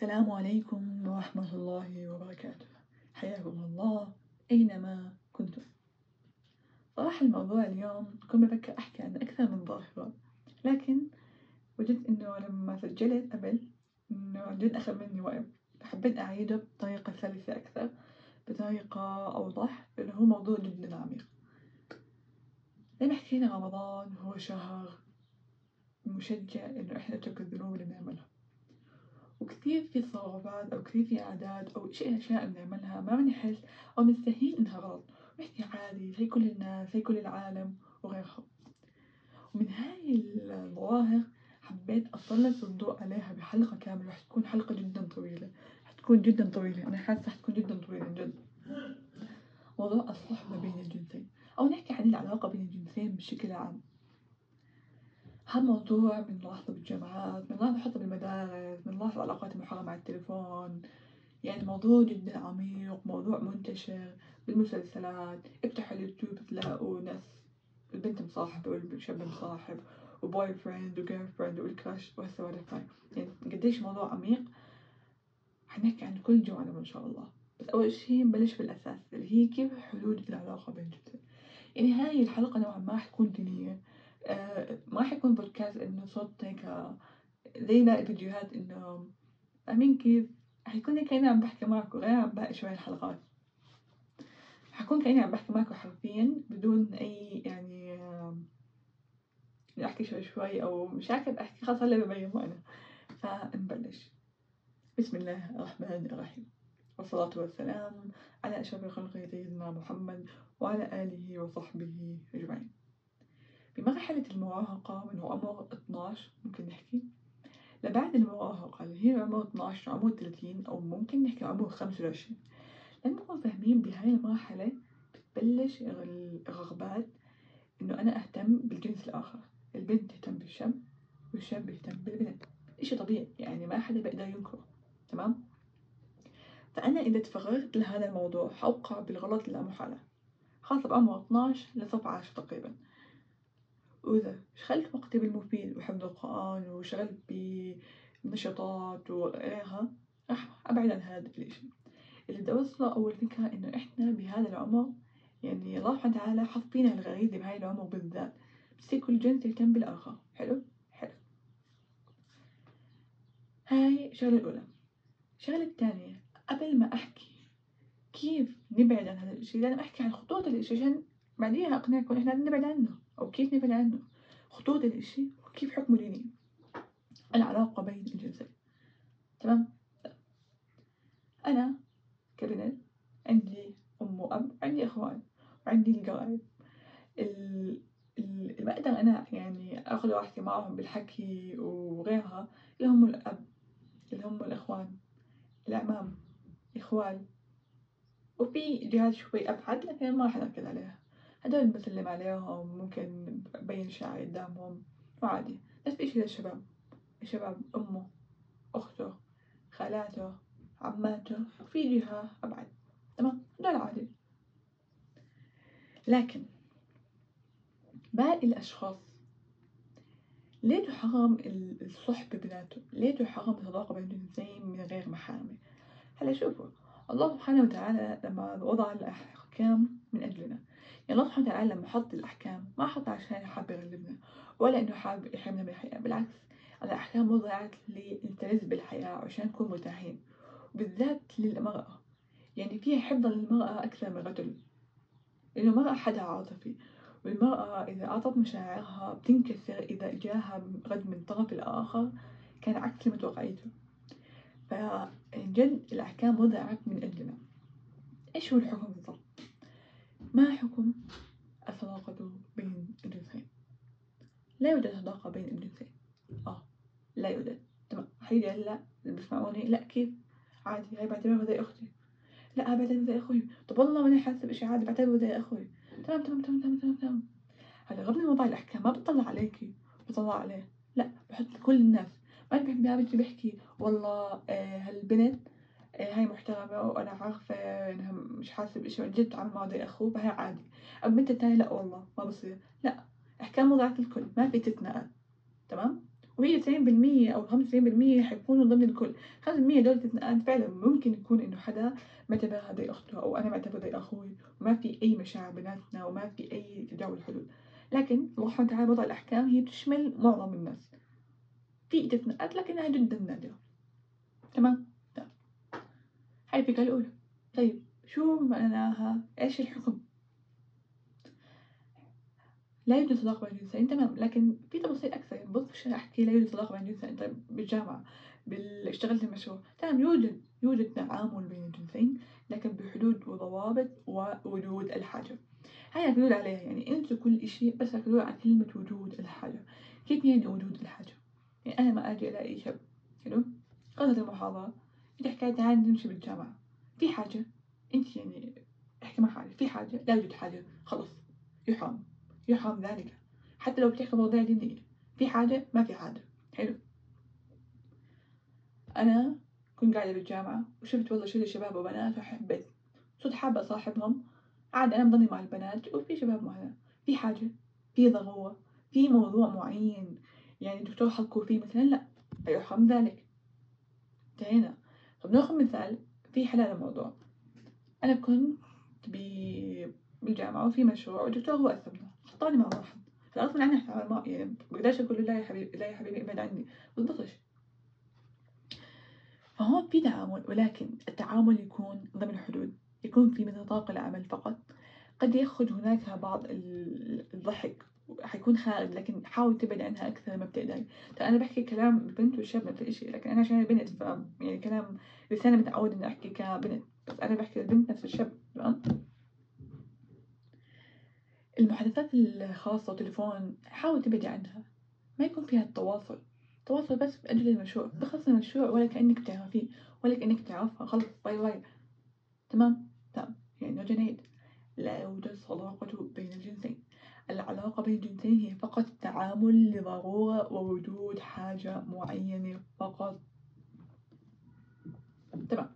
السلام عليكم ورحمة الله وبركاته. حياكم الله أينما كنتم. صراحة الموضوع اليوم كنت بفكر أحكي عن أكثر من ظاهرة لكن وجدت إنه لما سجلت قبل إنه جد أخذ مني وقت. فحبيت أعيده بطريقة سلسة أكثر بطريقة أوضح لأنه هو موضوع جدا عميق زي حكينا رمضان هو شهر مشجع إنه إحنا نترك الذنوب اللي نعملها وكثير في تصرفات أو كثير في عادات أو شيء أشياء بنعملها ما بنحس أو بنستهين إنها غلط. ونحكي عادي زي كل الناس زي كل العالم وغيرها ومن هاي الظواهر حبيت أسلط الضوء عليها بحلقة كاملة. رح تكون حلقة جدا طويلة. حتكون جدا طويلة. أنا حاسة حتكون جدا طويلة جد موضوع الصحبة بين الجنسين. أو نحكي عن العلاقة بين الجنسين بشكل عام. هالموضوع بنلاحظه بالجامعات بنلاحظه حتى بالمدارس بنلاحظ العلاقات المحرمة على التليفون. يعني موضوع جدا عميق موضوع منتشر بالمسلسلات افتحوا اليوتيوب تلاقوا ناس البنت مصاحبة والشاب مصاحب و boyfriend و girlfriend وال crush وهالسوالف هاي. يعني قديش موضوع عميق. حنحكي عن كل جوانب إن شاء الله. بس أول شي نبلش بالأساس اللي هي كيف حدود العلاقة بين الجنسين يعني هاي الحلقة نوعا ما حتكون دينية. آه ما حيكون بودكاست إنه صوت هيك زي باقي الفيديوهات إنه فاهمين كيف؟ حيكون كأني عم بحكي معكم غير عن باقي شوي الحلقات. حكون كأني عم بحكي معكم حرفيا بدون أي يعني أحكي شوي شوي أو مش عارفة أحكي خلاص هلأ ببين أنا. فنبلش. بسم الله الرحمن الرحيم. والصلاة والسلام على أشرف الخلق سيدنا محمد وعلى آله وصحبه أجمعين. بمرحلة المراهقة من عمر 12 ممكن نحكي؟ لبعد المراهقة اللي هي عمر 12 عمر 30 أو ممكن نحكي عمر 25 لأنه نكون فاهمين بهاي المرحلة بتبلش الرغبات إنه أنا أهتم بالجنس الآخر. البنت تهتم بالشاب والشاب يهتم بالبنت. إشي طبيعي يعني ما حدا بيقدر ينكره تمام؟ فأنا إذا تفرغت لهذا الموضوع حوقع بالغلط لا محالة خاصة بعمر 12 ل 17 تقريبا. وإذا شغلت وقتي بالمفيد وحفظ القرآن وشغلت بنشاطات وغيرها راح أبعد عن هذا الإشي. اللي بدي أوصله أول فكرة إنه إحنا بهذا العمر يعني الله سبحانه وتعالى حط فينا الغريزة بهاي العمر بالذات. بس كل جنس يهتم بالآخر. حلو؟ حلو. هاي الشغلة الأولى. الشغلة الثانية قبل ما أحكي كيف نبعد عن هذا الإشي لازم أحكي عن خطوط الإشي عشان بعديها أقنعكم إحنا نبعد عنه. أو كيف نبعد عنه؟ خطوط الإشي وكيف حكمه ديني العلاقة بين الجنسين. تمام؟ أنا كبنت عندي أم وأب عندي إخوان وعندي القرايب اللي بقدر أنا يعني أخذ راحتي معهم بالحكي وغيرها. اللي هم الأب اللي هم الإخوان الأعمام إخوال وفي جهات شوي أبعد لكن ما راح نركز عليها. هدول بسلم عليهم ممكن أبين شعري قدامهم. وعادي. نفس الشي للشباب. الشباب أمه أخته خالاته عماته وفي جهة أبعد. تمام؟ هدول عادي. لكن باقي الأشخاص ليه تحرم الصحبة بيناتهم؟ ليه تحرم الصداقة بين الجنسين من غير محارمة؟ هلا شوفوا الله سبحانه وتعالى لما وضع الأحكام من أجلنا يعني الله سبحانه وتعالى لما حط الأحكام ما حط عشان حاب يغلبنا ولا إنه حاب يحرمنا من الحياة بالعكس الأحكام وضعت لنلتزم بالحياة وعشان نكون مرتاحين وبالذات للمرأة يعني فيها حفظا للمرأة أكثر من الرجل لأنه المرأة حدا عاطفي والمرأة إذا أعطت مشاعرها بتنكسر إذا جاها رد من الطرف الآخر كان عكس المتوقعيته فجد الأحكام وضعت من أجلنا إيش هو الحكم بالضبط؟ ما حكم الصداقة بين الجنسين؟ لا يوجد صداقة بين الجنسين آه لا يوجد. تمام. حيجي هلا اللي بيسمعوني لا كيف؟ عادي هاي بعتبرها زي أختي. لا بعتبرها زي أخوي. طب والله ماني حاسة بإشي عادي بعتبره زي أخوي. تمام تمام تمام تمام تمام تمام. هلا غض وضع الأحكام ما بتطلع عليكي بطلع عليه. لا بحط كل الناس. ما بيجي بيحكي والله آه هالبنت هاي محترمة وأنا عارفة إنها مش حاسة بإشي جد معه زي أخوه فهي عادي. البنت التانية لا والله ما بصير. لا أحكام وضعت الكل ما في استثناءات تمام؟ وهي 90% أو 95% حيكونوا ضمن الكل. 5% دول استثناءات فعلا ممكن يكون إنه حدا معتبرها زي أخته أو أنا معتبر زي أخوي وما في أي مشاعر بيناتنا وما في أي تجاوز حدود لكن الله سبحانه وتعالى وضع الأحكام هي بتشمل معظم الناس. في استثناءات لكنها جدا نادرة. تمام؟ الفكرة الأولى. طيب شو معناها؟ إيش الحكم؟ لا يوجد صداقة بين الجنسين تمام لكن في تفاصيل أكثر. يعني بص أحكي؟ لا يوجد صداقة بين الجنسين طيب بالجامعة اشتغلت المشروع تمام يوجد يوجد تعامل بين الجنسين لكن بحدود وضوابط ووجود الحاجة. هاي ركزوا عليها. يعني انسوا كل إشي بس ركزوا على كلمة وجود الحاجة. كيف يعني وجود الحاجة؟ يعني أنا ما أجي ألاقي شاب حلو؟ قصة المحاضرة. انت حكاية تعال نمشي بالجامعة. في حاجة انت يعني احكي مع حالك. في حاجة لا يوجد حاجة. خلص يحرم. يحرم ذلك. حتى لو بتحكي مواضيع دينية. في حاجة ما في حاجة. حلو. أنا كنت قاعدة بالجامعة وشفت والله شلة شباب وبنات وحبيت. صرت حابة أصاحبهم. عادي أنا بضلني مع البنات وفي شباب معنا. في حاجة في ضرورة في موضوع معين. يعني الدكتور حكوا فيه مثلا لا يحرم ذلك. انتهينا طب ناخذ مثال في حلال الموضوع. أنا كنت بالجامعة وفي مشروع والدكتور هو أثبنا حطاني مع واحد. فغصبا عني ما يعني بقدرش أقول له لا يا حبيبي لا يا حبيبي إبعد عني. بضبطش فهون في تعامل ولكن التعامل يكون ضمن حدود. يكون في نطاق العمل فقط. قد يخرج هناك بعض الضحك حيكون خارج لكن حاول تبعد عنها أكثر ما بتقدر. أنا بحكي كلام بنت وشاب نفس الشيء لكن أنا عشان بنت ف يعني كلام لساني متعود إني أحكي كبنت. بس أنا بحكي البنت نفس الشاب تمام؟ المحادثات الخاصة وتليفون حاول تبعدي عنها. ما يكون فيها التواصل تواصل بس بأجل المشروع. بخلص المشروع ولا كأنك بتعرفيه ولا كأنك تعرفها خلص باي باي. تمام؟ تمام يعني نرجع نعيد لا يوجد صداقة بين الجنسين. العلاقة بين الجنسين هي فقط تعامل لضرورة ووجود حاجة معينة فقط. تمام.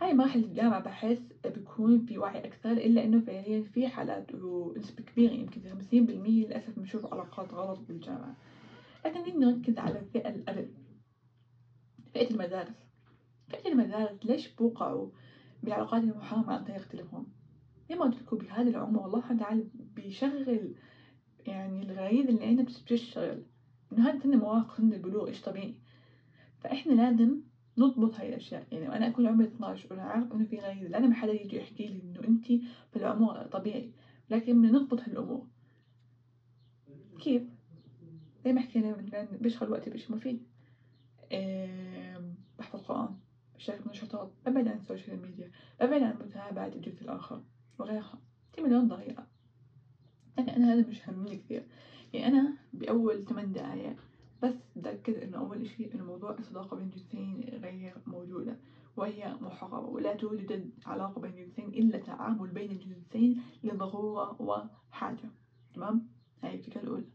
هاي مراحل الجامعة بحس بيكون في وعي أكثر إلا إنه فعليا في حالات ونسبة كبيرة يمكن خمسين بالمية للأسف بنشوف علاقات غلط بالجامعة. لكن نركز على الفئة الأقل فئة المدارس. فئة المدارس ليش بوقعوا بالعلاقات المحرمة عن طريق التليفون زي ما قلت لكم بهذا العمر والله سبحانه وتعالى بيشغل يعني الغريزة اللي عندنا بتشتغل. إنه هذا سن مراهقة سن البلوغ إيش طبيعي؟ فإحنا لازم نضبط هاي الأشياء. يعني أنا أكون عمري 12 وأنا عارف إنه في غريزة لا ما حدا يجي يحكي لي إنه أنت في العمر طبيعي. لكن بدنا نضبط هالأمور. كيف؟ زي ما حكينا مثلا بشغل وقتي بشي مفيد بحفظ قرآن بشارك نشاطات ببعد عن ال social media ببعد عن متابعة الجنس الآخر. وغيرها في مليون طريقة لكن أنا هذا مش همني كثير. يعني أنا بأول ثمان دقايق بس بتأكد إنه أول إشي إنه موضوع الصداقة بين الجنسين غير موجودة. وهي محرمة. ولا توجد علاقة بين الجنسين إلا تعامل بين الجنسين لضرورة وحاجة. تمام؟ هاي الفكرة الأولى.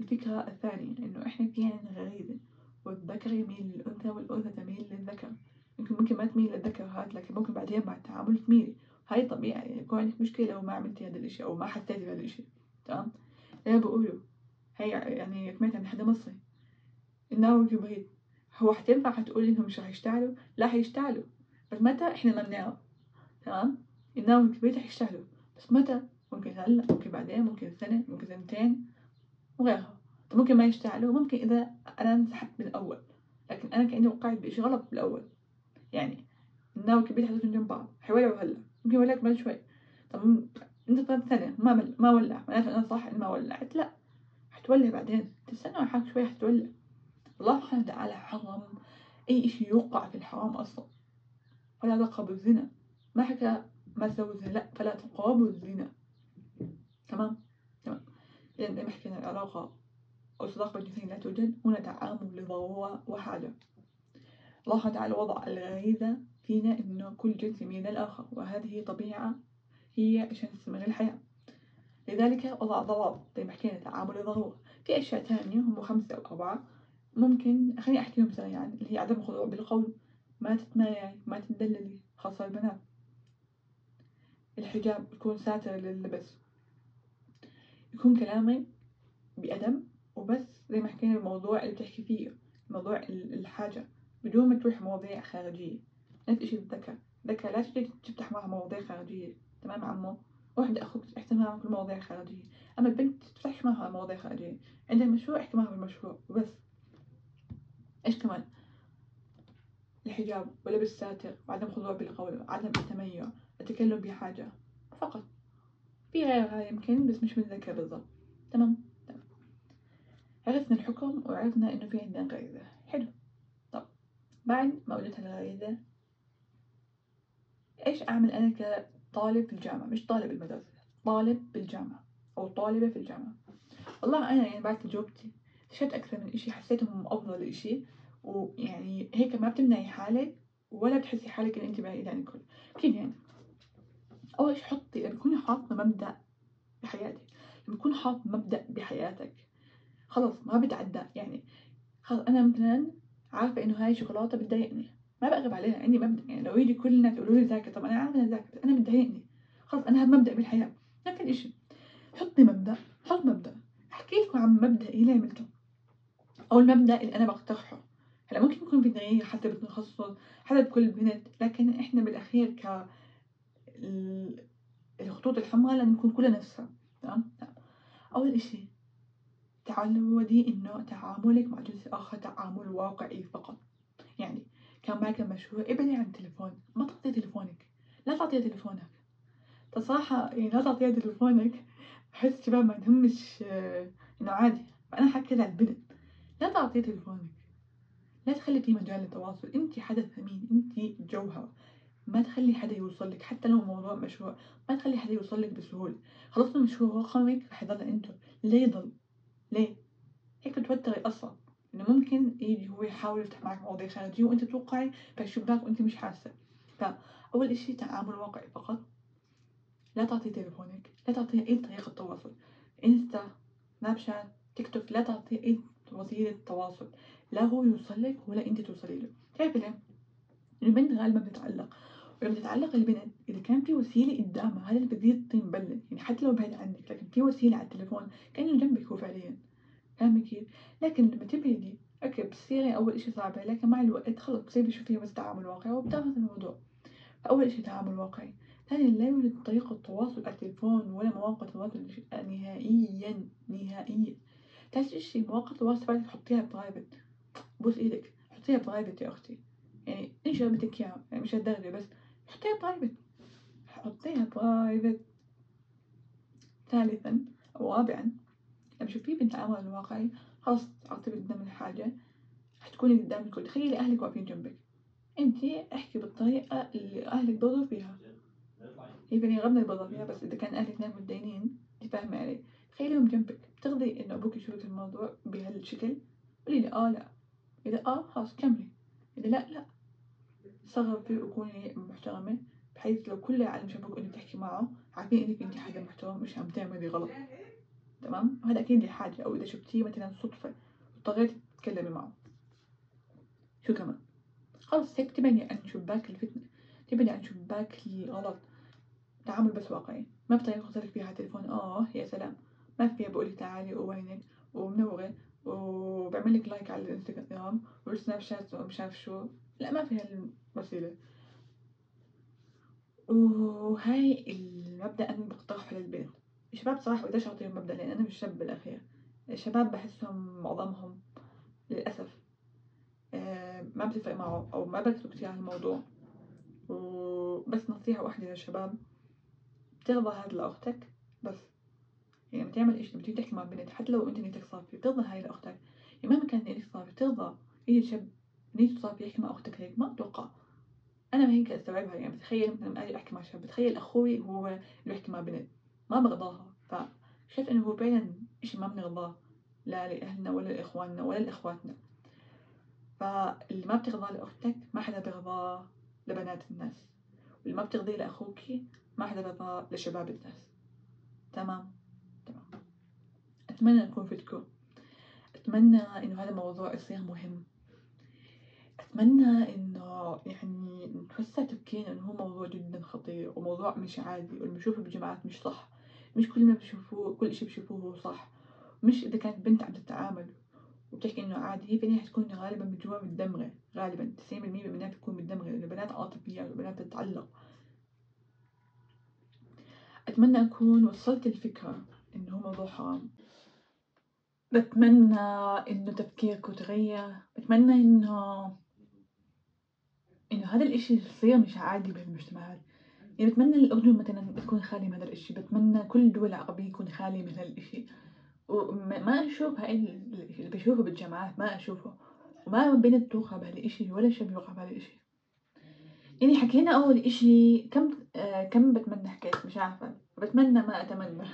الفكرة الثانية إنه إحنا في عنا غريزة. والذكر يميل للأنثى والأنثى تميل للذكر. يمكن ممكن ما تميل للذكر هاد لكن ممكن بعدين مع التعامل تميلي هاي طبيعي يكون عندك مشكلة لو ما عملتي هذا الإشي أو ما حسيتي بهذا الإشي تمام؟ أنا بقوله. هي يعني سمعتها من حدا مصري. إنه كبريت هو حتنفع حتقول إنهم مش رح يشتغلوا لا حيشتغلوا بس متى إحنا ما بنعرف؟ تمام؟ إنه كبريت حيشتغلوا بس متى؟ ممكن هلأ ممكن بعدين ممكن سنة ممكن سنتين وغيرها. ممكن ما يشتغلوا ممكن إذا أنا انسحبت من الأول. لكن أنا كأني وقعت بإشي غلط بالأول. يعني الناوي كبير حدثهم جنب بعض. حيولعوا هلأ. ممكن ولعت بعد شوي طب أنت طلعت سنة ما مل... ما ولع معناته أنا صح إني ما ولعت؟ لا حتولع بعدين. تستنى حالك شوي حتولع الله سبحانه وتعالى حرم أي إشي يوقع في الحرام أصلا. فلا تقربوا الزنا ما حكى ما تسووا الزنا لا فلا تقربوا الزنا. تمام؟ تمام. إذا زي ما حكينا العلاقة أو صداقة الجنسين لا توجد هنا تعامل لضرورة وحاجة. الله تعالى وضع الغريزة فينا إنه كل جنس يميل للآخر وهذه طبيعة هي عشان تستمر الحياة. لذلك وضع ضوابط زي ما حكينا تعامل لضرورة في أشياء تانية هم خمسة أو أربعة. ممكن خليني أحكيهم سريعا اللي هي عدم الخضوع بالقول. ما تتمايعي ما تدللي خاصة البنات. الحجاب يكون ساتر لللبس. يكون كلامي بأدب وبس زي ما حكينا الموضوع اللي بتحكي فيه موضوع الحاجة. بدون ما تروح مواضيع خارجية. نفس الشي الذكاء الذكاء لا تجي تفتح معها مواضيع خارجية. تمام عمو؟ واحد أخوك احكي معه كل مواضيع خارجية أما البنت تفتحش معها مواضيع خارجية. عندها مشروع معها بالمشروع وبس إيش كمان؟ الحجاب ولبس ساتر وعدم خضوع بالقول وعدم التميع. التكلم بحاجة فقط. في غيرها يمكن بس مش متذكر بالضبط. تمام. تمام عرفنا الحكم وعرفنا إنه في عندنا غريزة حلو. طب بعد ما قلت الغريزة إيش أعمل أنا كطالب في الجامعة مش طالب المدرسة طالب بالجامعة أو طالبة في الجامعة. والله أنا يعني بعد تجربتي اكتشفت أكثر من إشي حسيتهم أفضل إشي. ويعني هيك ما بتمنعي حالك ولا بتحسي حالك إن أنت بعيدة عن الكل. كيف يعني؟ أول شي حطي لما تكوني حاطة مبدأ بحياتك. لما تكون حاط مبدأ بحياتك خلص ما بتعدى. يعني خلص أنا مثلا عارفة إنه هاي شوكولاتة بتضايقني. ما بقرب عليها عندي مبدأ يعني لو يجي كل الناس يقولوا لي ذاكر طب أنا عارفة إنها ذاكر؟ أنا بتضايقني خلص أنا هذا مبدأ بالحياة. نفس الإشي حطي مبدأ حط مبدأ. أحكي لكم عن مبدأ اللي عملته. أو المبدأ اللي أنا بقترحه. هلأ ممكن يكون في تغيير حسب التخصص حسب كل بنت لكن إحنا بالأخير ك الخطوط الحمراء لازم نكون كلها نفسها تمام؟ أول إشي تعودي إنه تعاملك مع جنس آخر تعامل واقعي فقط. كان معك مشروع ابعدي عن التليفون ما تعطيه تليفونك. لا تعطيه تليفونك. صراحة يعني لا تعطيها تليفونك بحس الشباب ما عندهمش إنه عادي. فأنا حكي على البنت لا تعطيه تليفونك. لا تخلي في مجال للتواصل. انت حدا ثمين انت جوهر. ما تخلي حدا يوصل لك حتى لو موضوع مشروع. ما تخلي حدا يوصل لك بسهولة. خلاص المشروع رقمك رح يضل انت ليه يضل. ليه؟ هيك بتوتري أصلا إنه ممكن يجي هو يحاول يفتح معك مواضيع خارجية وأنت توقعي بهالشباك وأنت مش حاسة. فأول إشي تعامل واقعي فقط. لا تعطي تليفونك لا تعطي أي طريقة تواصل إنستا سناب شات تيك توك لا تعطي أي وسيلة تواصل لا هو يوصل لك ولا أنت توصلي له. تعرف ليه؟ البنت غالبا بتتعلق. ولما تتعلق البنت إذا كان في وسيلة قدامها هذا اللي بتزيد طين بلة. يعني حتى لو بعيد عنك لكن في وسيلة على التليفون كأنه جنبك هو فعليا. فاهمة كيف؟ لكن لما تبعدي okay بتصيري أول إشي صعبة لكن مع الوقت خلص بتصيري تشوفيها بس تعامل واقعي وبتاخذ الموضوع. فأول إشي تعامل واقعي ثانيا لا يوجد طريقة تواصل على التليفون ولا مواقع تواصل نهائيا نهائيا. ثالث إشي مواقع التواصل بعد تحطيها private بوس إيدك حطيها برايفت يا أختي. يعني إيش بدك إياه يعني مش هالدرجة بس حطيها برايفت حطيها برايفت ثالثا أو رابعا لما تشوفيه بالتعامل الواقعي خلاص تعطي قدام الحاجة حتكوني قدام الكل. تخيلي أهلك واقفين جنبك. انتي أحكي بالطريقة اللي أهلك برضو فيها. هي بني غبنا برضو فيها بس إذا كان أهلك نام متدينين انتي فاهمة علي. تخيليهم جنبك. بترضي إنه أبوك يشوفك الموضوع بهالشكل؟ قولي لي آه لا. إذا آه خلاص كملي. إذا لا لا. صغري وكوني محترمة بحيث لو كل العالم شافوك إنك تحكي معه عارفين إنك انت حدا محترم مش عم تعملي غلط. تمام؟ وهذا أكيد دي حاجة أو إذا شفتيه مثلا صدفة واضطريتي تتكلمي معه. شو كمان؟ خلص هيك تبعدي عن شباك الفتنة تبعدي عن شباك الغلط. تعامل بس واقعي. ما بطريقة خطرك فيها تليفون آه يا سلام. ما فيها بقولك تعالي ووينك ومنورة وبعمل لك like على الانستغرام والسناب شات ومش عارف شو. لا ما في هالوسيلة وهاي المبدأ أنا بقترحه للبنت الشباب صراحة بقدرش أعطيهم مبدأ لأن أنا مش شاب بالأخير. الشباب بحسهم معظمهم للأسف آه، ما بتفرق معه أو ما بركزوا كتير على الموضوع. وبس نصيحة واحدة للشباب بترضى هاد لأختك بس. يعني تعمل إيش لما تيجي تحكي مع بنت حتى لو أنت نيتك صافية بترضى هاي لأختك. يعني مهما كان نيتك صافية بترضى يجي شاب نيته صافية يحكي مع أختك هيك ما أتوقع. أنا هيك أستوعبها. يعني بتخيل لما أجي أحكي مع شاب بتخيل أخوي هو اللي بيحكي مع بنت. ما برضاها فشايف إنه هو فعلا إشي ما بنرضاه لا لأهلنا ولا لإخواننا ولا لإخواتنا. فاللي ما بترضاه لأختك ما حدا بيرضاه لبنات الناس واللي ما بترضيه لأخوك ما حدا بيرضاه لشباب الناس. تمام؟ تمام. أتمنى أكون فدكم أتمنى إنه هذا الموضوع يصير مهم. أتمنى إنه يعني نتوسع تفكيرنا إنه هو موضوع جدا خطير وموضوع مش عادي واللي بنشوفه بالجامعات مش صح. مش كل ما بشوفوه كل إشي بشوفوه هو صح. مش إذا كانت بنت عم تتعامل وبتحكي إنه عادي فإنها حتكون غالبا من جوا متدمرة غالبا تسعين بالمية من البنات بتكون متدمرة لأنه بنات عاطفيات وبنات تتعلق. أتمنى أكون وصلت الفكرة إنه هو موضوع حرام. بتمنى إنه تفكيركم تغير بتمنى إنه إنه هذا الإشي يصير مش عادي بالمجتمعات يعني بتمنى الأردن مثلا تكون خالية من هذا الإشي بتمنى كل الدول العربية يكون خالية من هذا الإشي. وما أشوف هاي اللي بشوفه بالجامعات ما أشوفه. وما بنت توقع بهذا الإشي ولا شاب يوقع بهذا الإشي. يعني حكينا أول إشي كم آه كم بتمنى حكيت مش عارفة. بتمنى ما أتمنى.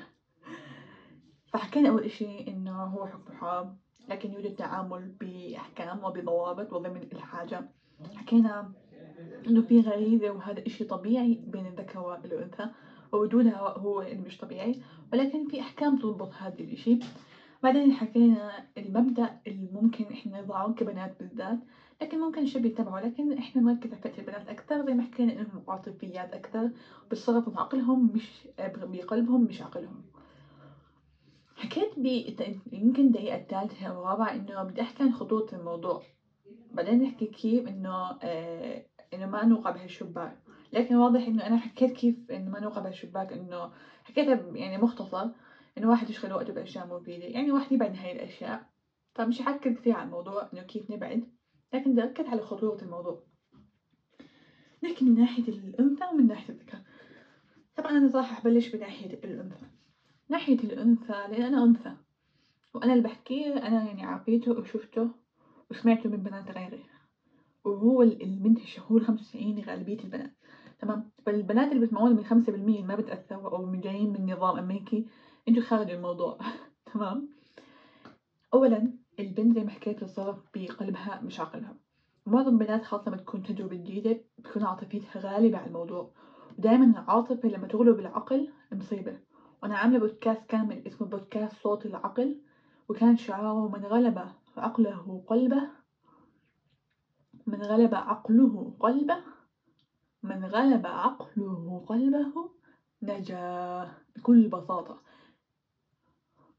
فحكينا أول إشي إنه هو حكم حرام لكن يوجد تعامل بأحكام وبضوابط وضمن الحاجة. حكينا إنه في غريزة وهذا إشي طبيعي بين الذكر والأنثى ووجودها هو اللي مش طبيعي ولكن في أحكام تضبط هذا الإشي. بعدين حكينا المبدأ اللي ممكن إحنا نضعه كبنات بالذات لكن ممكن الشاب يتبعه لكن إحنا نركز على فئة البنات أكثر زي ما حكينا إنهم عاطفيات أكثر بيتصرفوا بعقلهم مش بقلبهم مش عقلهم. حكيت ب يمكن الدقيقة الثالثة أو الرابعة إنه بدي أحكي عن خطورة الموضوع. بعدين نحكي كيف إنه آه إنه ما نوقع بهالشباك. لكن واضح إنه أنا حكيت كيف إنه ما نوقع بهالشباك إنه حكيتها يعني مختصر إنه واحد يشغل وقته بأشياء مفيدة. يعني واحد يبعد عن هاي الأشياء. فمش حكي كثير عن الموضوع إنه كيف نبعد لكن بدي أركز على خطورة الموضوع. نحكي من ناحية الأنثى ومن ناحية الذكر طبعا أنا صراحة أبلش بناحية الأنثى. ناحية الأنثى لأن أنا أنثى. وأنا اللي بحكيه أنا يعني عرفيته وشفته وسمعته من بنات غيري. وهو هو الخمسة وتسعين غالبية البنات. تمام؟ فالبنات اللي بيسمعوني من خمسة بالمية ما بتأثروا أو من جايين من نظام أمريكي أنتوا خارج الموضوع. تمام؟ أولا البنت زي ما حكيت تتصرف بقلبها مش عقلها معظم البنات خاصة لما تكون تجربة جديدة بتكون عاطفيتها غالبة على الموضوع. ودائما العاطفة لما تغلب العقل مصيبة. وأنا عاملة بودكاست كامل اسمه بودكاست صوت العقل وكان شعاره من غلب عقله قلبه من غلب عقله قلبه من غلب عقله قلبه نجا بكل بساطة.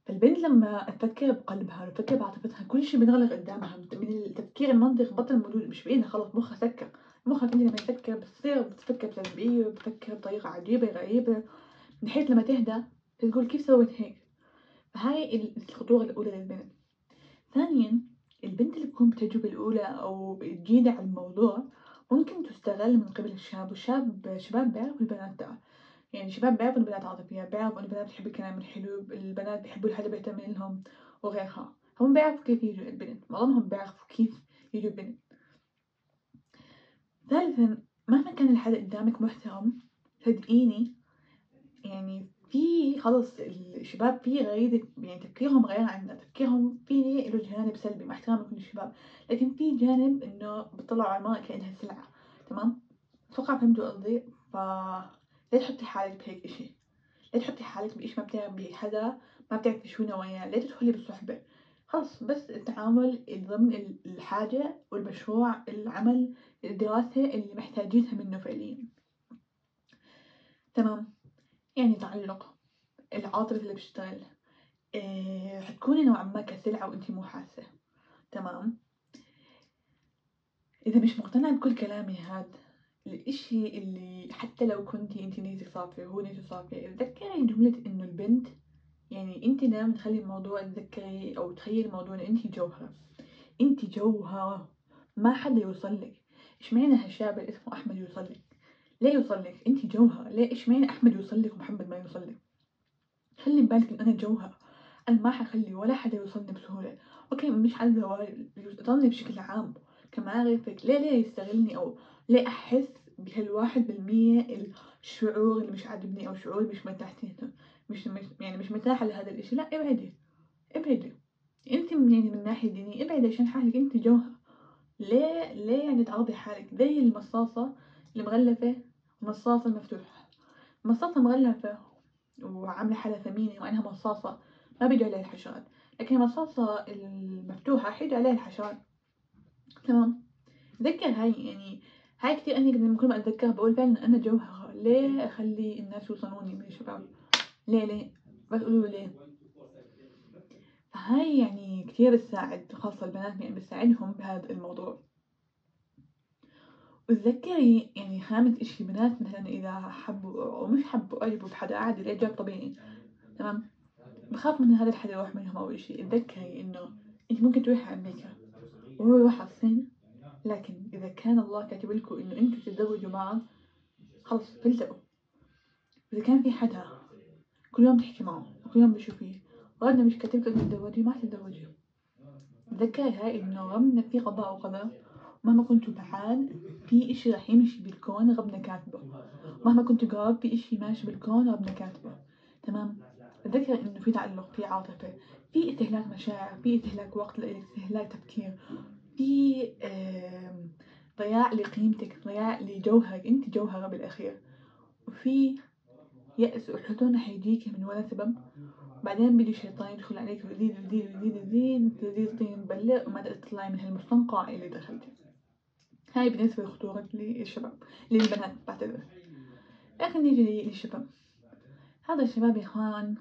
البنت لما تفكر بقلبها وتفكر بعاطفتها كل شي بينغلق قدامها من التفكير المنطق بطل موجود مش بإيدها خلص مخها سكر. مخك انت لما يفكر بتصير بتفكر بسلبية وبتفكر بطريقة عجيبة غريبة. من حيث لما تهدى تقول كيف سويت هيك؟ فهاي الخطورة الأولى للبنت. ثانيا البنت اللي بتكون بالتجربة الأولى أو جديدة على الموضوع ممكن تستغل من قبل الشاب والشاب شباب بيعرفوا البنات ده. يعني شباب بيعرفوا البنات عاطفية بيعرفوا البنات بتحب الكلام الحلو البنات بيحبوا الحدا بيهتم لهم وغيرها. هم بيعرفوا كيف يجوا البنت. معظمهم بيعرفوا كيف يجوا البنت. ثالثا مهما كان الحدا قدامك محترم صدقيني يعني في خلص الشباب في غريزة يعني تفكيرهم غير عنا تفكيرهم في له جانب سلبي مع احترامي لكل الشباب لكن في جانب إنه بيطلعوا على المرأة كأنها سلعة تمام؟ أتوقع فهمتوا قصدي؟ ف لا تحطي حالك بهيك إشي لا تحطي حالك بإشي ما بتعرف بحدا ما بتعرفي شو نواياه لا تدخلي بالصحبة. خلص بس التعامل ضمن الحاجة والمشروع العمل الدراسة اللي محتاجينها منه فعليا. تمام؟ يعني تعلق العاطفة اللي بتشتغل إيه حتكوني نوعا ما كسلعة وإنتي مو حاسة. تمام؟ إذا مش مقتنعة بكل كلامي هاد الإشي اللي حتى لو كنتي إنتي نيتك صافية وهو نيته صافية تذكري جملة إنه البنت يعني إنتي دايما تخلي الموضوع تذكري أو تخيلي الموضوع إن إنتي جوهرة إنتي جوهرة ما حدا يوصلك اشمعنى هالشاب اللي اسمه أحمد يوصلك ليه يوصلك انتي جوهرة ليه اشمعنى أحمد يوصلك ومحمد ما يوصلك خلي ببالك إن أنا جوهرة أنا ما حخلي ولا حدا يوصلني بسهولة. أوكي مش على الزواج يوصلني بشكل عام. كمعرفة ليه ليه يستغلني أو ليه أحس بهالواحد بالمية الشعور اللي مش عاجبني أو شعور مش مرتاحتي مش مش يعني مش مرتاحة لهذا الإشي. لا إبعدي. إبعدي. انت من يعني من ناحية دينية إبعدي عشان حالك انت جوهر. ليه ليه يعني تعرضي حالك. زي المصاصة المغلفة المصاصة المفتوحة مصاصة مغلفة وعاملة حالها ثمينة وأنها مصاصة ما بيجي عليها الحشرات. لكن المصاصة المفتوحة حيجي عليها الحشرات. تمام؟ تذكر هاي يعني هاي كتير أنا لما كل ما أتذكرها بقول فعلا أنا جوهرة ليه أخلي الناس يوصلوني من الشباب؟ ليه ليه؟ بس قولوا ليه. هاي يعني كثير تساعد خاصة البنات يعني بتساعدهم بهذا الموضوع، وتذكري يعني خامس إشي البنات مثلًا إذا حبوا أو مش حبوا أعجبوا بحدا عادي الإعجاب طبيعي. تمام، بخاف من هذا الحدا يروح منهم أو إشي اتذكري إنه إنتِ ممكن تروحي أمريكا وهو يروح على الصين، لكن إذا كان الله كاتب لكم إنه أنتم تتزوجوا بعض خلص تلزقوا، إذا كان في حدا كل يوم تحكي معه وكل يوم بتشوفيه وهذا مش كاتب لك تتزوجي ما تتزوجي، تذكري هاي إنه ربنا في قضاء وقدر مهما كنتوا بعاد في إشي رح يمشي بالكون ربنا كاتبه، مهما كنتوا قراب في إشي ماشي بالكون ربنا كاتبه، تمام، تذكري إنه في تعلق في عاطفة في استهلاك مشاعر في استهلاك وقت استهلاك تفكير في ضياع لقيمتك ضياع لجوهرك انتِ جوهرة بالأخير، وفي يأس وحزن حيجيكِ من ولا سبب، بعدين بيجي الشيطان يدخل عليكِ ويزيد ويزيد ويزيد ويزيد تزيد طين بلة وما تطلعي من هالمستنقع اللي دخلتِ، هاي بالنسبة لخطورة للشباب للبنات بعتذر، لكن نيجي للشباب، هذا الشباب يا إخوان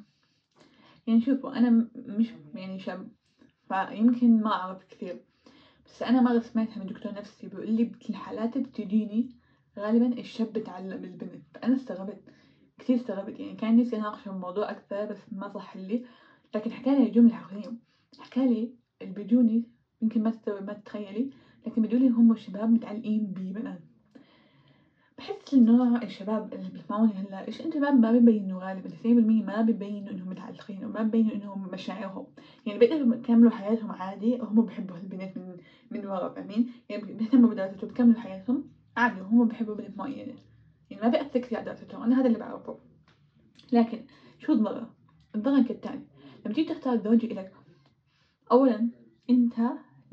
يعني شوفوا أنا مش يعني شاب فيمكن ما أعرف كثير. بس أنا مرة سمعتها من دكتور نفسي بيقول لي الحالات اللي بتجيني غالبا الشاب بتعلم البنت فأنا استغربت كثير استغربت يعني كان نفسي أناقش الموضوع أكثر بس ما صح لي لكن حكالي جملة حرفيا حكالي اللي بيجوني يمكن ما ما تتخيلي لكن بيجولي هم شباب متعلقين ببنات باحس إنه الشباب اللي بيسمعوني هلأ الشباب ما بيبينوا غالبًا 90% ما بيبينوا إنهم متعلقين وما بيبينوا إنهم مشاعرهم، يعني بيقدروا يكملوا حياتهم عادي وهم بيحبوا هالبنت من من ورا فاهمين؟ يعني بيهتموا بدراستهم بيكملوا حياتهم عادي وهم بيحبوا بنت معينة، يعني ما بيأثر كثير على دراستهم أنا هذا اللي بعرفه، لكن شو الضرر؟ الضرر كالتالي لما تيجي تختار زوج إلك أولًا أنت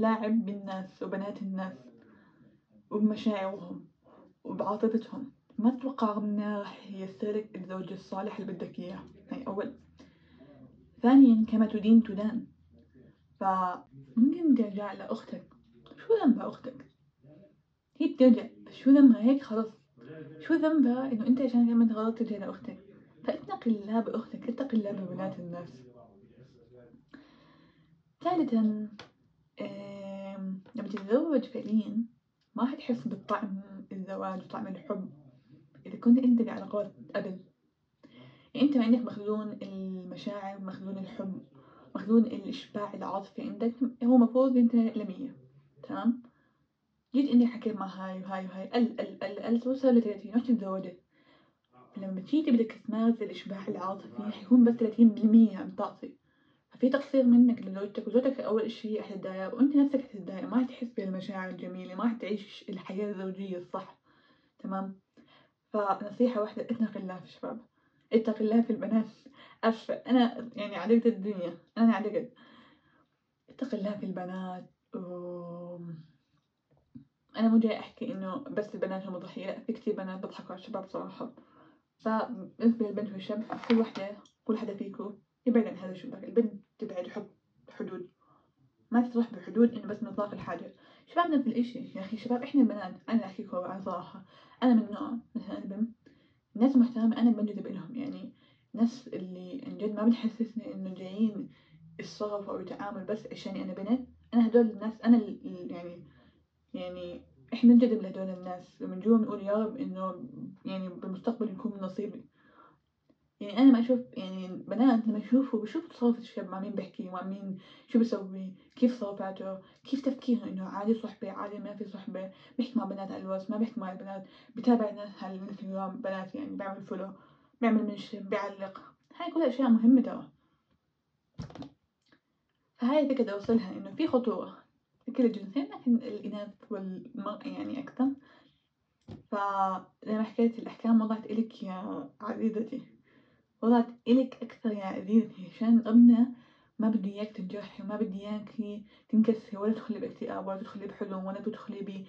لاعب بالناس وبنات الناس وبمشاعرهم. وبعاطفتهم. ما تتوقع ربنا راح ييسرلك الزوج الصالح اللي بدك إياه؟ هاي أول. ثانيا كما تدين تدان. فممكن ترجع لأختك. شو ذنبها أختك؟ هي بترجع. بس شو ذنبها؟ هيك خلص. شو ذنبها إنه أنت عشان عملت غلط ترجع لأختك؟ فاتق الله بأختك اتق الله ببنات الناس. ثالثا لما تتزوج فعليا ما حتحس بطعم الزواج وطعم الحب إذا كنت أنت بعلاقات قبل يعني أنت عندك مخزون المشاعر مخزون الحب مخزون الإشباع العاطفي عندك هو مفروض أنت لمية. تمام؟ جيت إني حكيت مع هاي وهاي وهاي. قل قل قل قل توصل لثلاثين رحت تزوجت لما تيجي بدك تمارس الإشباع العاطفي حيكون بس ثلاثين بالمية عم تعطي في تقصير منك لزوجتك وزوجتك أول إشي حتتضايق وأنت نفسك حتتضايق ما حتحس بالمشاعر الجميلة ما حتعيش الحياة الزوجية الصح تمام؟ فنصيحة واحدة اتق الله في الشباب اتق الله في البنات. أسفة أنا يعني عدقت الدنيا أنا عدقت اتق الله في البنات و... أنا مو جاي أحكي إنه بس البنات هم ضحية في كتير بنات بضحكوا على الشباب صراحة. فبالنسبة للبنت والشاب كل وحدة كل حدا فيكم يبعد عن هذا الشباك البنت تبعد حط حدود. ما تروح بحدود إنه بس نطاق الحاجة. شباب نفس الإشي. يا أخي شباب إحنا البنات أنا أحكيكم عن صراحة. أنا من نوع مثلا بنت ناس محترمة أنا بنجذب إلهم. يعني ناس اللي عن جد ما بتحسسني إنه جايين الصرف أو التعامل بس عشاني أنا بنت. أنا هدول الناس أنا يعني يعني إحنا ننجذب لهدول الناس. ومن جوا بنقول يا رب إنه يعني بالمستقبل يكون من نصيبي يعني أنا ما أشوف يعني بنات لما يشوفوا بشوفوا تصرف الشاب مع مين بيحكي مع مين شو بيسوي كيف تصرفاته كيف تفكيره إنه عادي صحبة عادي ما في صحبة بيحكي مع بنات الواتس ما بيحكي مع البنات بتابع ناس على الانستغرام بنات يعني بيعمل follow بيعمل mention بيعلق. هاي كلها أشياء مهمة ترى. فهاي الفكرة أوصلها إنه في خطورة كل الجنسين لكن الإناث والمرأة يعني أكثر. فلما حكيت الأحكام وضعت إلك يا عزيزتي. وضعت إلك أكثر يا عزيزتي عشان ربنا. ما بده إياك تنجرحي وما بدي إياكي تنكسري ولا تدخلي بإكتئاب ولا تدخلي بحزن ولا تدخلي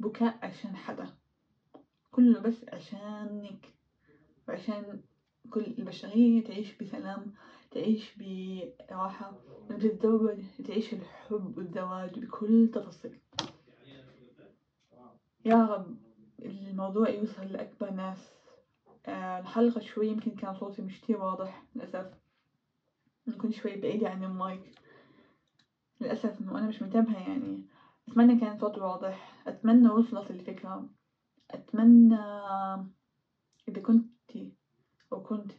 ببكاء عشان حدا. كله بس عشانك وعشان كل البشرية تعيش بسلام تعيش براحة. لما تتزوج تعيش الحب والزواج بكل تفاصيل. يا رب الموضوع يوصل لأكبر ناس. الحلقة شوي يمكن كان صوتي مش كتير واضح للأسف. نكون شوي بعيدة عن المايك. للأسف إنه أنا مش منتبهة يعني. أتمنى كان صوتي واضح. أتمنى وصلت الفكرة. أتمنى إذا كنتِ أو كنت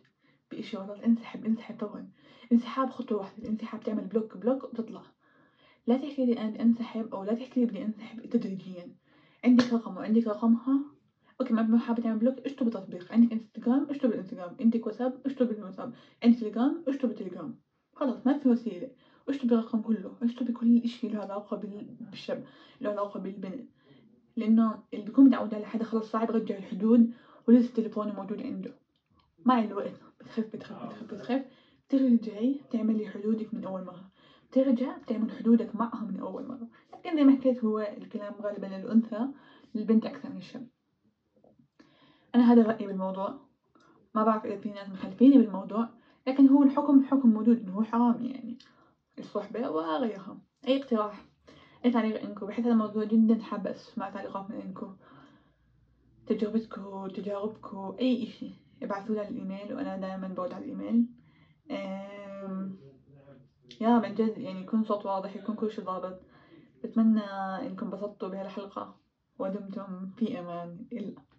بإشي غلط انسحب انسحب طبعًا. انسحاب خطوة واحدة. الانسحاب تعمل block. block وتطلع لا تحكي لي أنا انسحب أو لا تحكي لي بدي انسحب تدريجيًا. عندك رقم وعندك رقمها. okay ما حابة تعمل block اشطب تطبيق. عندك انستجرام اشطب الانستجرام عندك واتساب اشطب الواتساب عندك تليجرام. اشطب التليجرام خلاص ما في وسيلة. اشطبي الرقم كله. اشطبي كل إشي له علاقة بالشاب له علاقة بالبنت. لأنه اللي بيكون متعود على حدا خلاص صعب يرجع الحدود ولسه تليفونه موجود عنده. مع الوقت بتخف بتخف بتخف بتخف. ترجعي تعملي حدودك من أول مرة. ترجع تعمل حدودك معها من أول مرة. لكن زي ما حكيت هو الكلام غالبا للأنثى للبنت أكثر من الشاب. أنا هذا رأيي بالموضوع. ما بعرف إذا في ناس مخالفيني بالموضوع لكن هو الحكم حكم موجود إنه هو حرام يعني. الصحبة وغيرها. أي اقتراح؟ أي تعليق عندكم؟ بحس هذا الموضوع جدا حابة أسمع تعليقات من عندكم. تجربتكم تجاربكم أي إشي. ابعثولي على الإيميل وأنا دائما برد على الإيميل يا من جد يعني يكون صوت واضح يكون كل شي ضابط. بتمنى إنكم انبسطتوا بهالحلقة ودمتم في أمان. الله